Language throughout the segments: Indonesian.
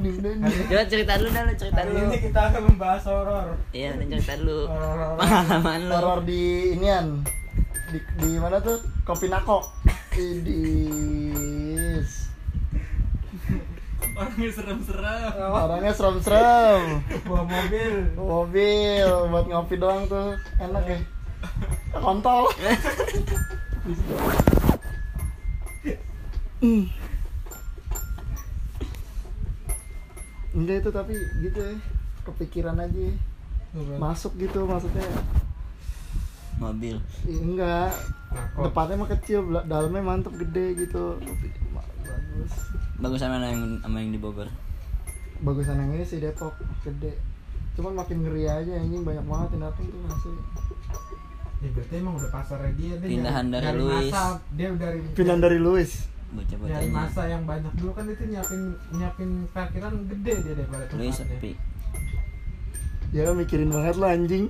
ding ding. Coba cerita dulu dah, lu cerita dulu. ini kita akan membahas horor. Iya, cerita dulu. Pengalaman lu. Horor di inian. Di, di mana tuh? Kopi Nako. Idis. Orangnya serem-serem. Orangnya serem-serem. Bawa mobil. Mobil buat ngopi doang tuh enak ya. Kontol. Hmm. Enggak itu tapi gitu ya kepikiran aja ya. masuk gitu maksudnya Mobil. Ih, enggak Nakot. depannya mah kecil dalamnya mantep gede gitu bagus Bagus sama yang sama yang di Bogor. bagusan yang ini sih Depok gede cuman makin ngeri aja anjing banyak banget yang datang tuh asli Ya berarti emang udah pasarnya dia deh. Pindahan dari nyari Louis. masa. Dia udah dari pindahan dari Louis nyari Bocah-bocahnya. masa yang banyak dulu kan itu nyiapin nyiapin parkiran gede dia daripada tempatnya. sepi. ya mikirin banget lah anjing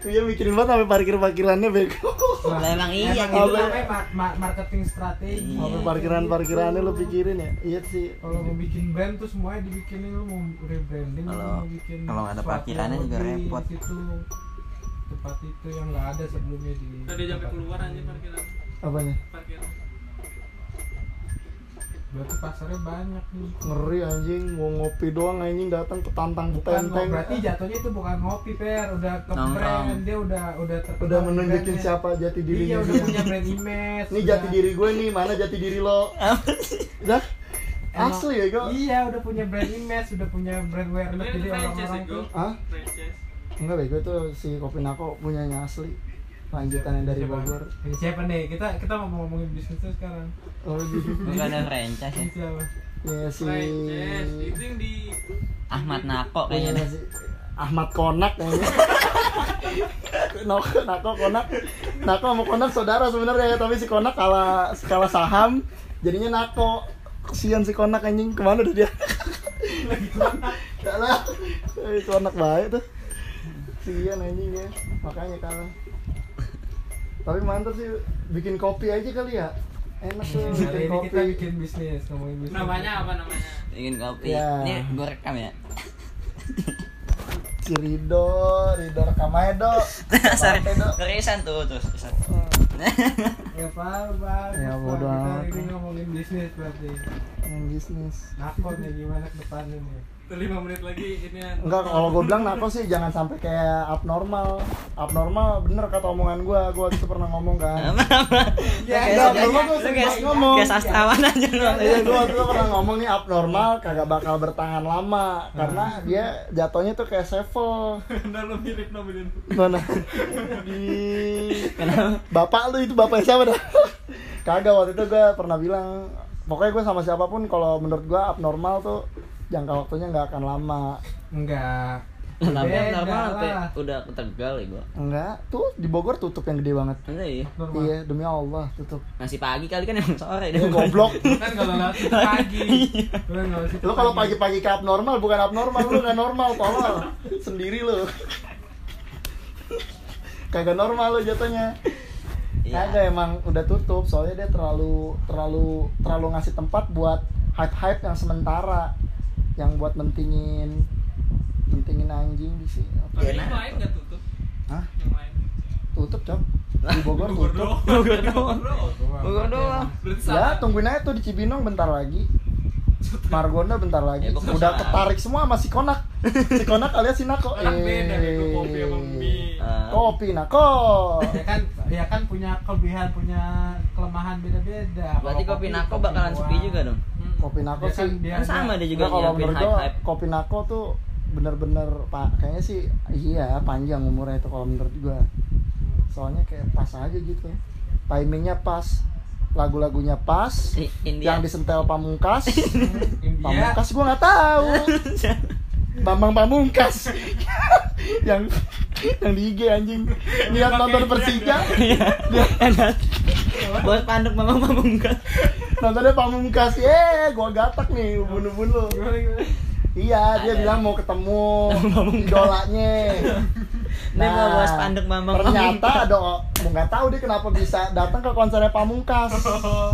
Iya mikirin banget sampai parkir-parkirannya bego Lah, Lah, emang iya, emang itu gitu. ma- marketing strategi. Iya. Sampai parkiran-parkirannya lo pikirin ya Iya sih Kalau mau bikin brand tuh semuanya dibikinin lu mau rebranding Kalau- mau bikin kalau ada parkirannya yang juga repot. di situ tempat itu yang nggak ada sebelumnya di Tadi sampai keluar itu. aja parkiran. Apanya? Parkiran. Berarti pasarnya banyak nih Ngeri anjing Mau ngopi doang anjing datang ketantang bukan ngo- petenteng berarti jatuhnya itu bukan ngopi per udah ke Nongkrong. brand dia udah udah terkenal Udah menunjukin brandnya. siapa jati iya dirinya udah dia. punya brand image Ini udah- jati diri gue nih, mana jati diri lo? Dah? Asli ya kok? iya udah punya brand image udah punya brand awareness jadi orang-orang ya, tuh? Franchise. Enggak bego itu si Kopi Nako punyanya asli Lanjutan yang dari Siapa? Bogor. Ini siapa nih? Kita kita mau ngomongin bisnisnya sekarang. Oh gitu Bukan ada franchise ya. siapa? Ya si Franchise. Itu yang di Ahmad Nako Iya, kayaknya. si Ahmad Konak kayaknya. Nako, Nako, Konak. Nako sama Konak saudara sebenarnya Tapi si Konak kalah, kalah saham. Jadinya Nako. Kesian si Konak anjing, ke mana tuh dia? Gak lah Eh, Konak baik tuh. Kesian anjing ya. Makanya kalah Tapi mantap sih, bikin kopi aja kali ya Enak tuh hari bikin ini kopi kita bikin bisnis ngomongin bisnis namanya apa namanya? Bikin kopi. Ya. Ini gue rekam ya. Si Rido, Rido rekam aja do Sorry. Kerisan tuh terus. kerisan. ya apa Ya, Pak. bodo kita amat. hari ini ngomongin bisnis berarti Yang bisnis nakon nih gimana ke depannya nih Itu 5 menit lagi ini ya. Enggak, kalau gue bilang nako sih jangan sampai kayak abnormal Abnormal bener kata omongan gue, gue waktu itu pernah ngomong kan Ya, enggak, belum gue sempat ngomong. Kayak sastrawan aja lu. Iya, gue waktu itu pernah ngomong nih abnormal kagak bakal bertahan lama Karena dia jatuhnya tuh kayak sevel Ntar lu mirip nomelin. Mana? Di... Bapak lu itu bapaknya siapa dah? Kagak, waktu itu gue pernah bilang Pokoknya gue sama siapa pun kalau menurut gue abnormal tuh jangka waktunya nggak akan lama. Enggak Tapi Beda normal sampai udah ke Tegal ya gua. Enggak, tuh di Bogor tutup yang gede banget. Enggak iya. normal. Iya, demi Allah tutup. Masih pagi kali kan emang sore Ya goblok. Kan kalau lewat situ pagi. Lu kan Lu kalau pagi. pagi-pagi ke abnormal bukan abnormal, lu nggak normal, tolol. Sendiri lu. Kagak normal lu jatuhnya. Iya. Kagak emang udah tutup, soalnya dia terlalu terlalu terlalu ngasih tempat buat hype-hype yang sementara yang buat mentingin mentingin anjing di sini. Iya, yang nah. lain nggak tutup. Hah? Yang lain. Tutup, Cok. Di Bogor tutup. doang. Bogor doang. Bogor doang. Berarti Ya, tungguin aja tuh di Cibinong bentar lagi. Margonda bentar lagi. Ya, Udah ketarik semua sama si Konak. Si Konak alias si Nako. Kan beda kopi sama Eh. mie. Eh, Kopi Nako. ya kan ya kan punya kelebihan punya kelemahan beda-beda Berarti kopi Nako bakalan sepi juga dong. Kopi Nako Dia kan sih. dia Kan sama dia juga kalau menurut gua hype-hype. kopi Nako tuh bener-bener pak kayaknya sih iya panjang umurnya itu kalau menurut gua. Soalnya kayak pas aja gitu. Timingnya pas lagu-lagunya pas India. yang disentel pamungkas. India. Pamungkas gua nggak tahu. Bambang Pamungkas. Yang yang di IG anjing. Lihat nonton Persija. Enak. Bos panduk mama pamungkas. Nontonnya Pamungkas ye gua gatak nih ubun-ubun lu gimana gimana iya dia Ada. bilang mau ketemu idolanya. Ini mau bos panduk mama ternyata ada mau nggak tahu dia kenapa bisa datang ke konsernya Pamungkas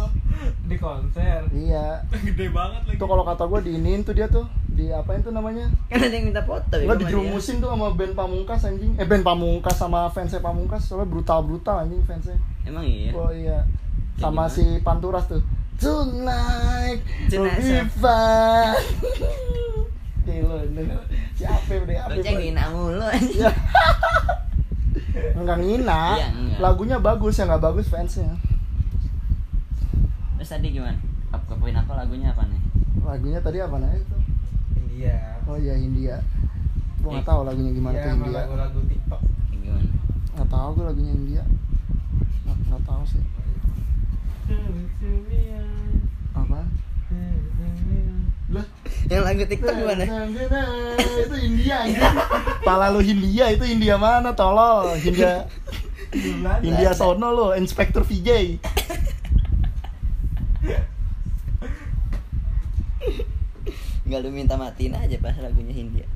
di konser? Iya. Gede banget lagi. itu kalau kata gue diinin tuh dia tuh di apain tuh namanya? Kan ada yang minta foto ya dia. dijerumusin tuh sama band Pamungkas anjing. Eh band Pamungkas sama fansnya Pamungkas soalnya brutal brutal anjing fansnya. Emang iya. oh iya. Sama si Panturas tuh Tonight Tonight, Gila, ini siapa udah apa ceng ngina mulu Ya. Enggak ngina, Iya, enggak. lagunya bagus ya nggak bagus fansnya. Terus tadi gimana? Kapuin apa lagunya apa nih? Lagunya tadi apa namanya itu? India Oh iya India. Gua nggak Eh, tahu lagunya gimana Iya, tuh sama India. lagu-lagu TikTok gimana? Nggak tahu gue lagunya India. Nggak, nggak tahu sih. Apa? Lah, Yang lagu TikTok gimana? itu India, India. Pala lu Hindia itu India mana? Tolol, Hindia. India sono lo, Inspektur VJ. Enggak lu minta matiin aja pas lagunya Hindia.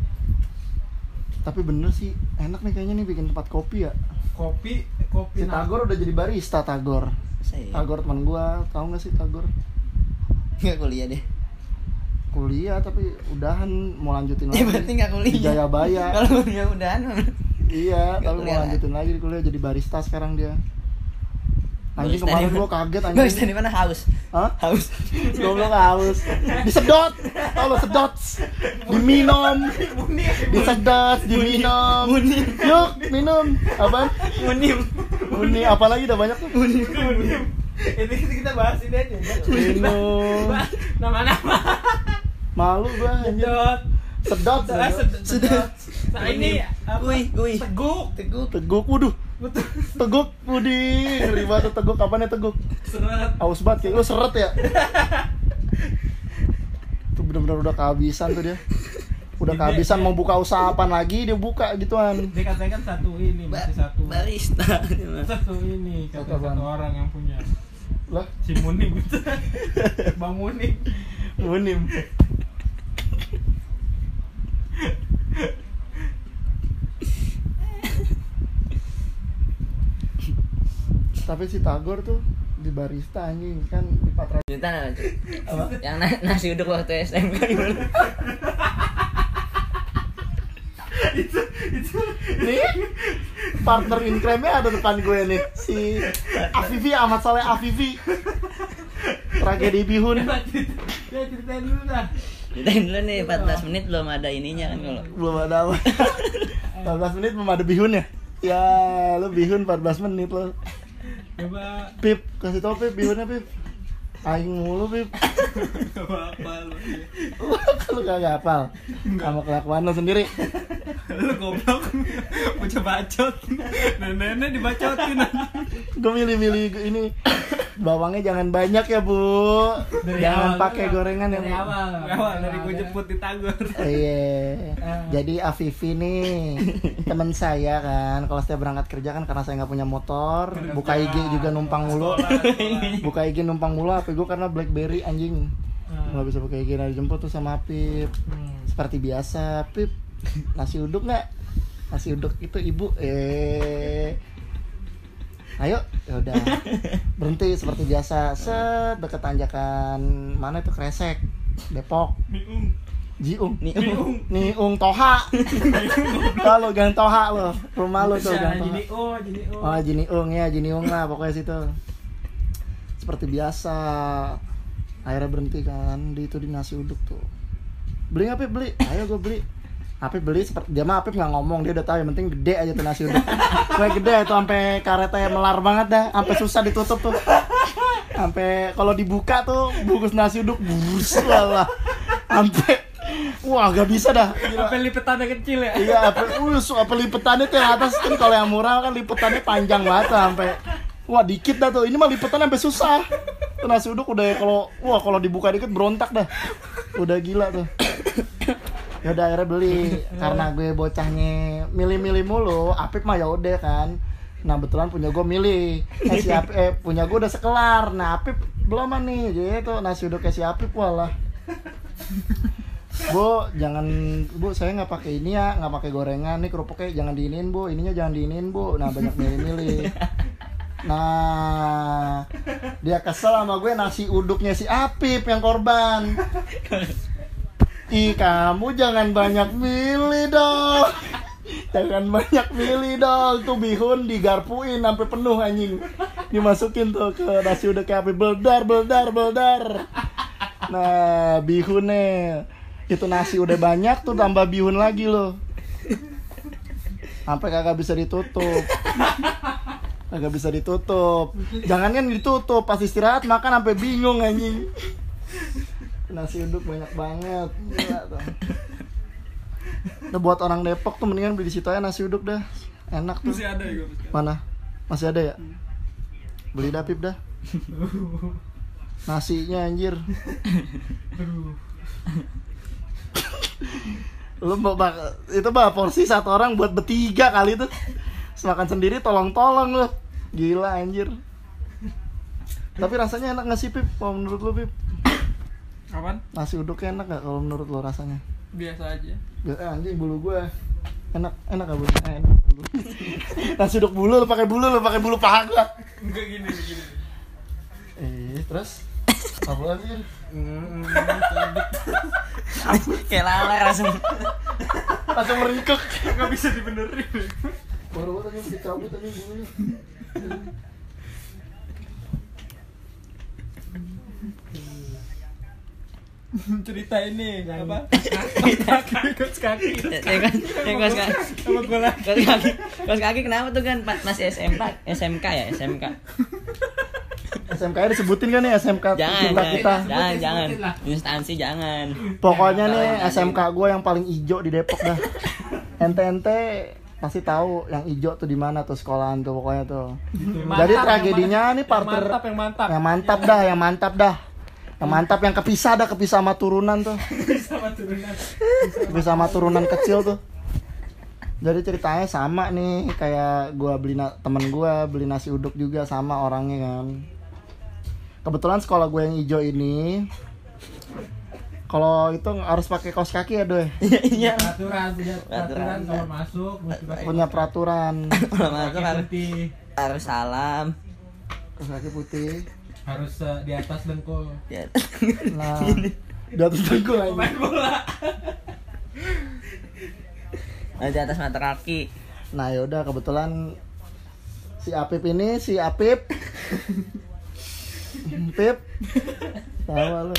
Tapi bener sih, enak nih kayaknya nih bikin tempat kopi ya. kopi kopi Si Tagor udah jadi barista Tagor. Saya Tagor teman gua, tahu nggak sih Tagor? enggak kuliah deh. Kuliah tapi udahan mau lanjutin Ya lagi. berarti enggak kuliah. Di Jayabaya. Kalau dia udahan iya, tapi mau lanjutin lagi di kuliah jadi barista sekarang dia. Anjing Barista kemarin gua kaget Barista anjing. di mana haus? Hah? Haus. Goblok haus. Disedot. Tahu lo sedot. Diminum. Disedot, diminum. Yuk, minum. Apaan? Munim. Uni apalagi udah banyak tuh. ini kita bahas ini aja Minum. nama-nama Malu gua sedot Sedot. Sedot. nah ini? Kui, kui. teguk Teguk. Teguk, waduh. Teguk, Budi. Ngeri banget tuh teguk. Kapan ya teguk? Seret. Aus banget kayak lu seret ya. Tuh bener-bener udah kehabisan tuh dia. Udah Dia- kehabisan dia- mau buka usaha apa lagi dia buka gituan. dia katanya kan satu ini Ba- masih satu barista. satu ini Satu kata apaan? satu orang yang punya Lah, si Munim Bang Munim Munim. Tapi si Tagor tuh di barista anjing kan di Patra apa? Yang na- nasi uduk waktu SMK gimana? nih partner in crime-nya ada depan gue nih. Si Afifi Ahmad Saleh Afifi. Tragedi bihun. Ya ceritain dulu dah. Ceritain dulu nih 14 menit belum ada ininya kan kalau. belum ada apa. 14 menit belum ada bihun ya? Ya lu bihun 14 menit lo coba. Pip kasih tau Pip bihunnya Pip Aing mulu Gak apa-apa lu. Lu kagak hafal Sama kelakuan lu sendiri Lu goblok. Bocah bacot. Nenek-nenek dibacotin. Gue milih-milih ini Bawangnya jangan banyak ya bu Dari Jangan pakai gorengan ya dari Bu. awal Awal dari gue jemput di Tagor. Iya. Jadi Afifi nih teman saya kan. Kalau setiap berangkat kerja kan karena saya nggak punya motor, buka IG juga numpang mulu. Buka IG numpang mulu. HP gue karena BlackBerry anjing. Nggak bisa pakai IG. Nah dijemput tuh sama Pip. Hmm. Seperti biasa, Pip. Nasi uduk nggak? Nasi uduk itu ibu. Eh. Ayo, ya udah. Berhenti seperti biasa. Set deket tanjakan mana itu Kresek, Depok. Miung. Jiung. Nih, Miung. Nih Ung Toha. Kalau gang Toha lo, rumah lo tuh gang Toha. oh jadi oh Oh, Jini Ung ya, Jini Ung lah pokoknya situ. Seperti biasa. Akhirnya berhenti kan di itu di nasi uduk tuh. Beli apa beli? Ayo gue beli. Apip beli seperti dia mah Apip nggak ngomong dia udah tahu yang penting gede aja tuh nasi uduk. Gue gede itu sampai karetnya melar banget dah, sampai susah ditutup tuh. Sampai kalau dibuka tuh bungkus nasi uduk bus lah. Sampai wah gak bisa dah. Gila. sampai lipetannya kecil ya Iya, apa, uh, apa lipetannya tuh yang atas kan kalau yang murah kan lipetannya panjang banget sampai wah dikit dah tuh. Ini mah lipetannya sampai susah. Tuh nasi uduk udah kalau wah kalau dibuka dikit berontak dah. Udah gila tuh. Ya udah akhirnya beli karena gue bocahnya milih-milih mulu. Apip mah ya udah kan. Nah betulan punya gue milih eh, si Apip, eh, punya gue udah sekelar Nah Apip belum nih gitu nasi uduk kayak si Apip walah Bu, jangan Bu, saya nggak pakai ini ya, nggak pakai gorengan nih kerupuknya jangan diinin Bu, ininya jangan diinin Bu. Nah, banyak milih-milih. Nah, dia kesel sama gue nasi uduknya si Apip yang korban. Ih, kamu jangan banyak milih dong. Jangan banyak milih dong. Tuh bihun digarpuin sampai penuh anjing. Dimasukin tuh ke nasi uduknya Apip. Beldar, beldar, beldar. Nah, bihunnya itu nasi udah banyak tuh tambah bihun lagi loh. Sampai kagak bisa ditutup. Kagak bisa ditutup. Jangan kan ditutup, pas istirahat makan sampai bingung anjing. Nasi uduk banyak banget. Gila tuh. Udah buat orang Depok tuh mendingan beli di situ aja nasi uduk dah. Enak tuh. Masih ada ya Mana? Masih ada ya? Beli dah Pip dah. Nasinya anjir. Lu mau bak- itu bah porsi satu orang buat bertiga kali tuh. Semakan sendiri tolong-tolong lu. Gila anjir. Tapi rasanya enak gak sih Pip? Kalau menurut lu Pip? Kapan? Nasi uduknya enak gak kalau menurut lu rasanya? Biasa aja. Eh, anjing bulu gue enak enak gak bulu? Eh, enak bulu. Nasi uduk bulu lu pakai bulu lu pakai bulu paha gua. Enggak gini gini. Eh, terus apa lagi? Kayak lala langsung. Langsung meringkuk. Enggak bisa dibenerin. Baru tadi dicabut tadi bulunya. Cerita ini Yang- apa? Kaki, kaki, kaki. Ya ya kos kaki. Sama lagi. Kos kaki, kos kaki kenapa tuh kan masih SMK, SMK ya, SMK. SMK nya disebutin kan nih SMK Jangan, cinta jangan, kita. jangan, jangan. Instansi jangan. Pokoknya nih. SMK gue yang paling ijo di Depok dah. Ente-ente pasti tahu yang ijo tuh di mana tuh sekolahan tuh pokoknya tuh. Mantap, Jadi yang tragedinya nih yang partner mantap yang mantap yang mantap dah, yang mantap dah. Yang mantap yang kepisah dah, kepisah sama turunan tuh. sama turunan Kepisah sama turunan kecil tuh. Jadi ceritanya sama nih kayak gua beli na- temen gua beli nasi uduk juga sama orangnya kan. Kebetulan sekolah gue yang ijo ini kalau itu harus pakai kaos kaki ya doy Iya. peraturan punya peraturan Peraturan. kalau masuk mesti pakai punya peraturan. Kalau masuk harus, putih. harus salam. kaos kaki putih. Harus eh, di atas dengkul. Ya. nah di atas dengkul aja. Main bola. Harus di atas mata kaki. nah yaudah kebetulan si Apip ini si Apip. Pip tawa lu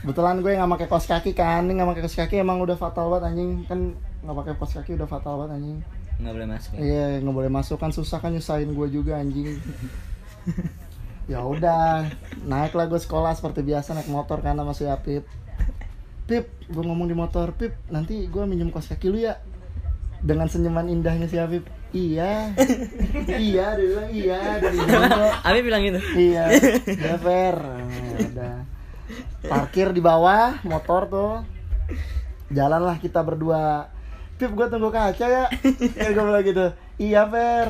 kebetulan gue nggak pakai kaos kaki kan ini nggak pakai kaos kaki emang udah fatal banget anjing kan nggak pakai kaos kaki udah fatal banget anjing Nggak boleh masuk. ya? Iya, nggak boleh masuk kan susah kan nyusahin gue juga anjing. ya udah, naiklah gue sekolah seperti biasa naik motor kan sama si Apip. Pip, gue ngomong di motor, Pip, nanti gue minjem kos kaki lu ya. Dengan senyuman indahnya si Apip. Iya, iya, dia bilang iya, dari bilang gitu. Iya, ya fair. Nah, udah. Parkir di bawah motor tuh. Jalanlah kita berdua. Pip, gue tunggu kaca ya. Ya gue bilang gitu. Iya, fair.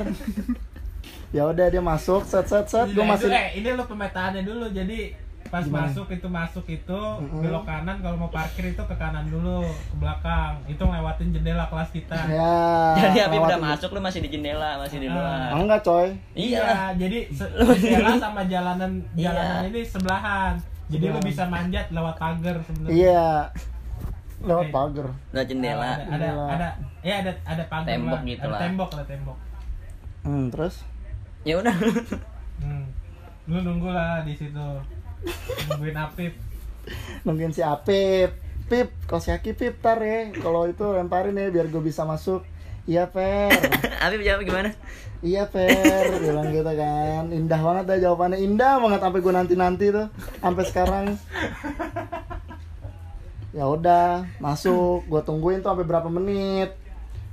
Ya udah dia masuk, set set set. Gue masih itu, eh, ini lo pemetaannya dulu jadi pas Gimana? masuk itu masuk itu Mm-mm. belok kanan kalau mau parkir itu ke kanan dulu ke belakang itu ngelewatin jendela kelas kita ya. Jadi Abi udah masuk lu masih di jendela, masih di Ah. luar. Enggak, coy. Iya. lah. jadi se- jendela sama jalanan Iya. jalanan ini sebelahan jadi lo bisa manjat lewat pagar sebenarnya Iya. Lewat Eh. pagar. Lewat jendela. ada ada Jendela. ada ya ada ada pagar Tembok lah. gitu ada lah. tembok ada tembok Hmm, terus Ya udah. hmm. lu nunggu lah di situ nungguin Apip nungguin si Apip. Pip, kos kaki Pip tar ya. Kalau itu lemparin ya biar gue bisa masuk. Iya, fair. Abi jawab gimana? Iya Fer, bilang gitu kan. Indah banget dah jawabannya. Indah banget sampai gue nanti-nanti tuh. Sampai sekarang. Ya udah masuk. Gue tungguin tuh sampai berapa menit.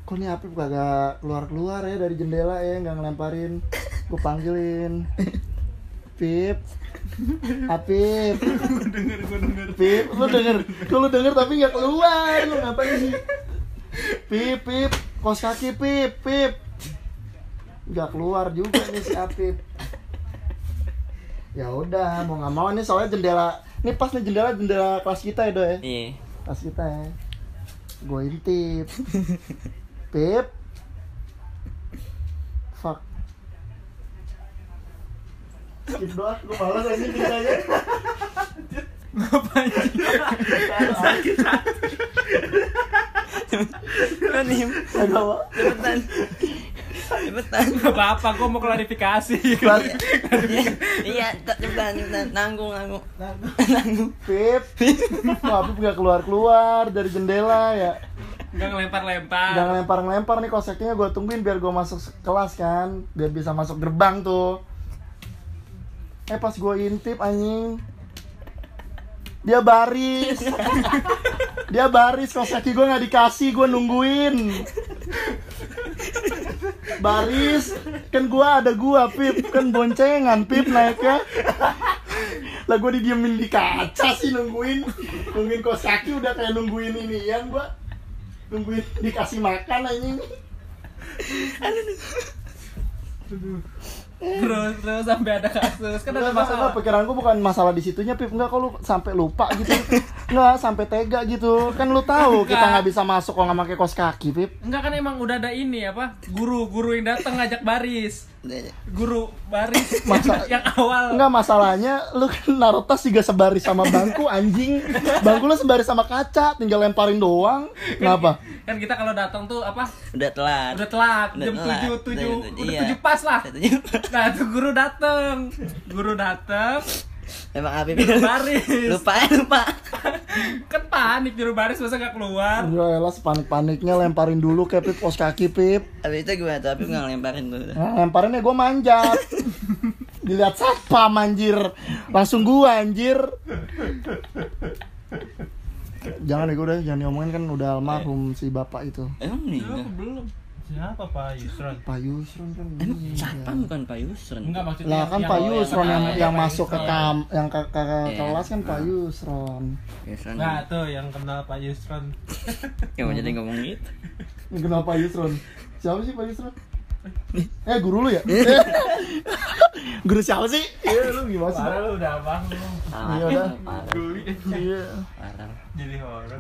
Kok nih Apip kagak keluar-keluar ya dari jendela ya? Nggak ngelemparin. Gue panggilin. Pip Apip denger gue denger. Pip, lu denger, kok lu denger tapi nggak keluar, lu ngapain sih? Pip, Pip, kos kaki Pip, Pip, nggak keluar juga nih si Apip. Ya udah, mau nggak mau nih soalnya jendela, ini pas nih jendela jendela kelas kita ya do ya, Iya. kelas kita ya. Gue intip, Pip, fuck, skip doang gue malas aja ceritanya Ngapain? Nim, agak apa cepetan. Cepetan. Gak apa-apa, gue mau klarifikasi. Iya, tak cepetan, cepetan. Nanggung, nanggung. Nanggung. Pip Wah Pip gak keluar-keluar dari jendela ya Gak ngelempar-lempar. Jangan lempar-lempar nih koseknya gue tungguin biar gue masuk kelas kan Biar bisa masuk gerbang tuh Eh pas gue intip anjing Dia baris Dia baris koseki gue gak dikasih gue nungguin Baris. Kan gue ada gue Pip. Kan boncengan Pip naiknya. Lah gue didiemin di kaca sih nungguin. Nungguin koseki udah kayak nungguin ini yang gue Nungguin dikasih makan anjing Terus, terus sampai ada kasus. Kan ada Enggak, enggak, masalah. pikiran gue bukan masalah di situnya, Pip. Enggak, kalau lu sampai lupa gitu. Enggak, sampai tega gitu. Kan lu tahu kita Enggak. nggak bisa masuk kalau nggak pakai kos kaki, Pip. Enggak kan emang udah ada ini apa? Guru, guru yang datang ngajak baris. Guru baris Masa- yang awal. Enggak, masalahnya lu kan naruh tas juga sebaris sama bangku, anjing. Bangku lu sebaris sama kaca, tinggal lemparin doang. Kenapa? Kan kita kalau datang tuh apa? Udah telat. Udah telat, Udah jam. 7, 7, Udah- iya. 7 pas lah. Tujuh. Nah, tuh guru datang. Guru datang, Emang Habib juru baris. lupa lupa. Kan panik juru baris masa nggak keluar. Ya elah sepanik-paniknya lemparin dulu kayak Pip kos kaki, Pip. Habis itu gimana tuh Habib nggak ngelemparin tuh. Nah, lemparinnya gue manjat. Dilihat satpam anjir. Langsung gua anjir. Jangan deh gue udah jangan diomongin kan udah almarhum si bapak itu. Emang nih. belum. Siapa Pak Yusron? Pak Yusron kan. Emang siapa bukan Pak Yusron? Enggak maksudnya Lah kan yang- Pak yang- Yusron yang yang- yang masuk ke kam yang ke, ke Iya. kelas kan Pak Yusron. Yusron. Nah, tuh yang kenal Pak Yusron. Mau jadi ngomong gitu. Yang kenal Pak Yusron. Siapa sih Pak Yusron? Eh guru lu ya? Eh. Eh. guru siapa sih? Iya lu gimana sih? Parah lu udah abang lu. Iya udah. Guli. Ya. Iya. Parah. Jadi horor.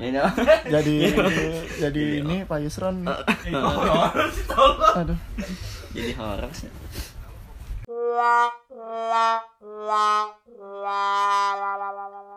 Jadi jadi ini Pak Yusron. Eh. Horor sih tolong. Aduh. Jadi horor sih. La la la la la la la la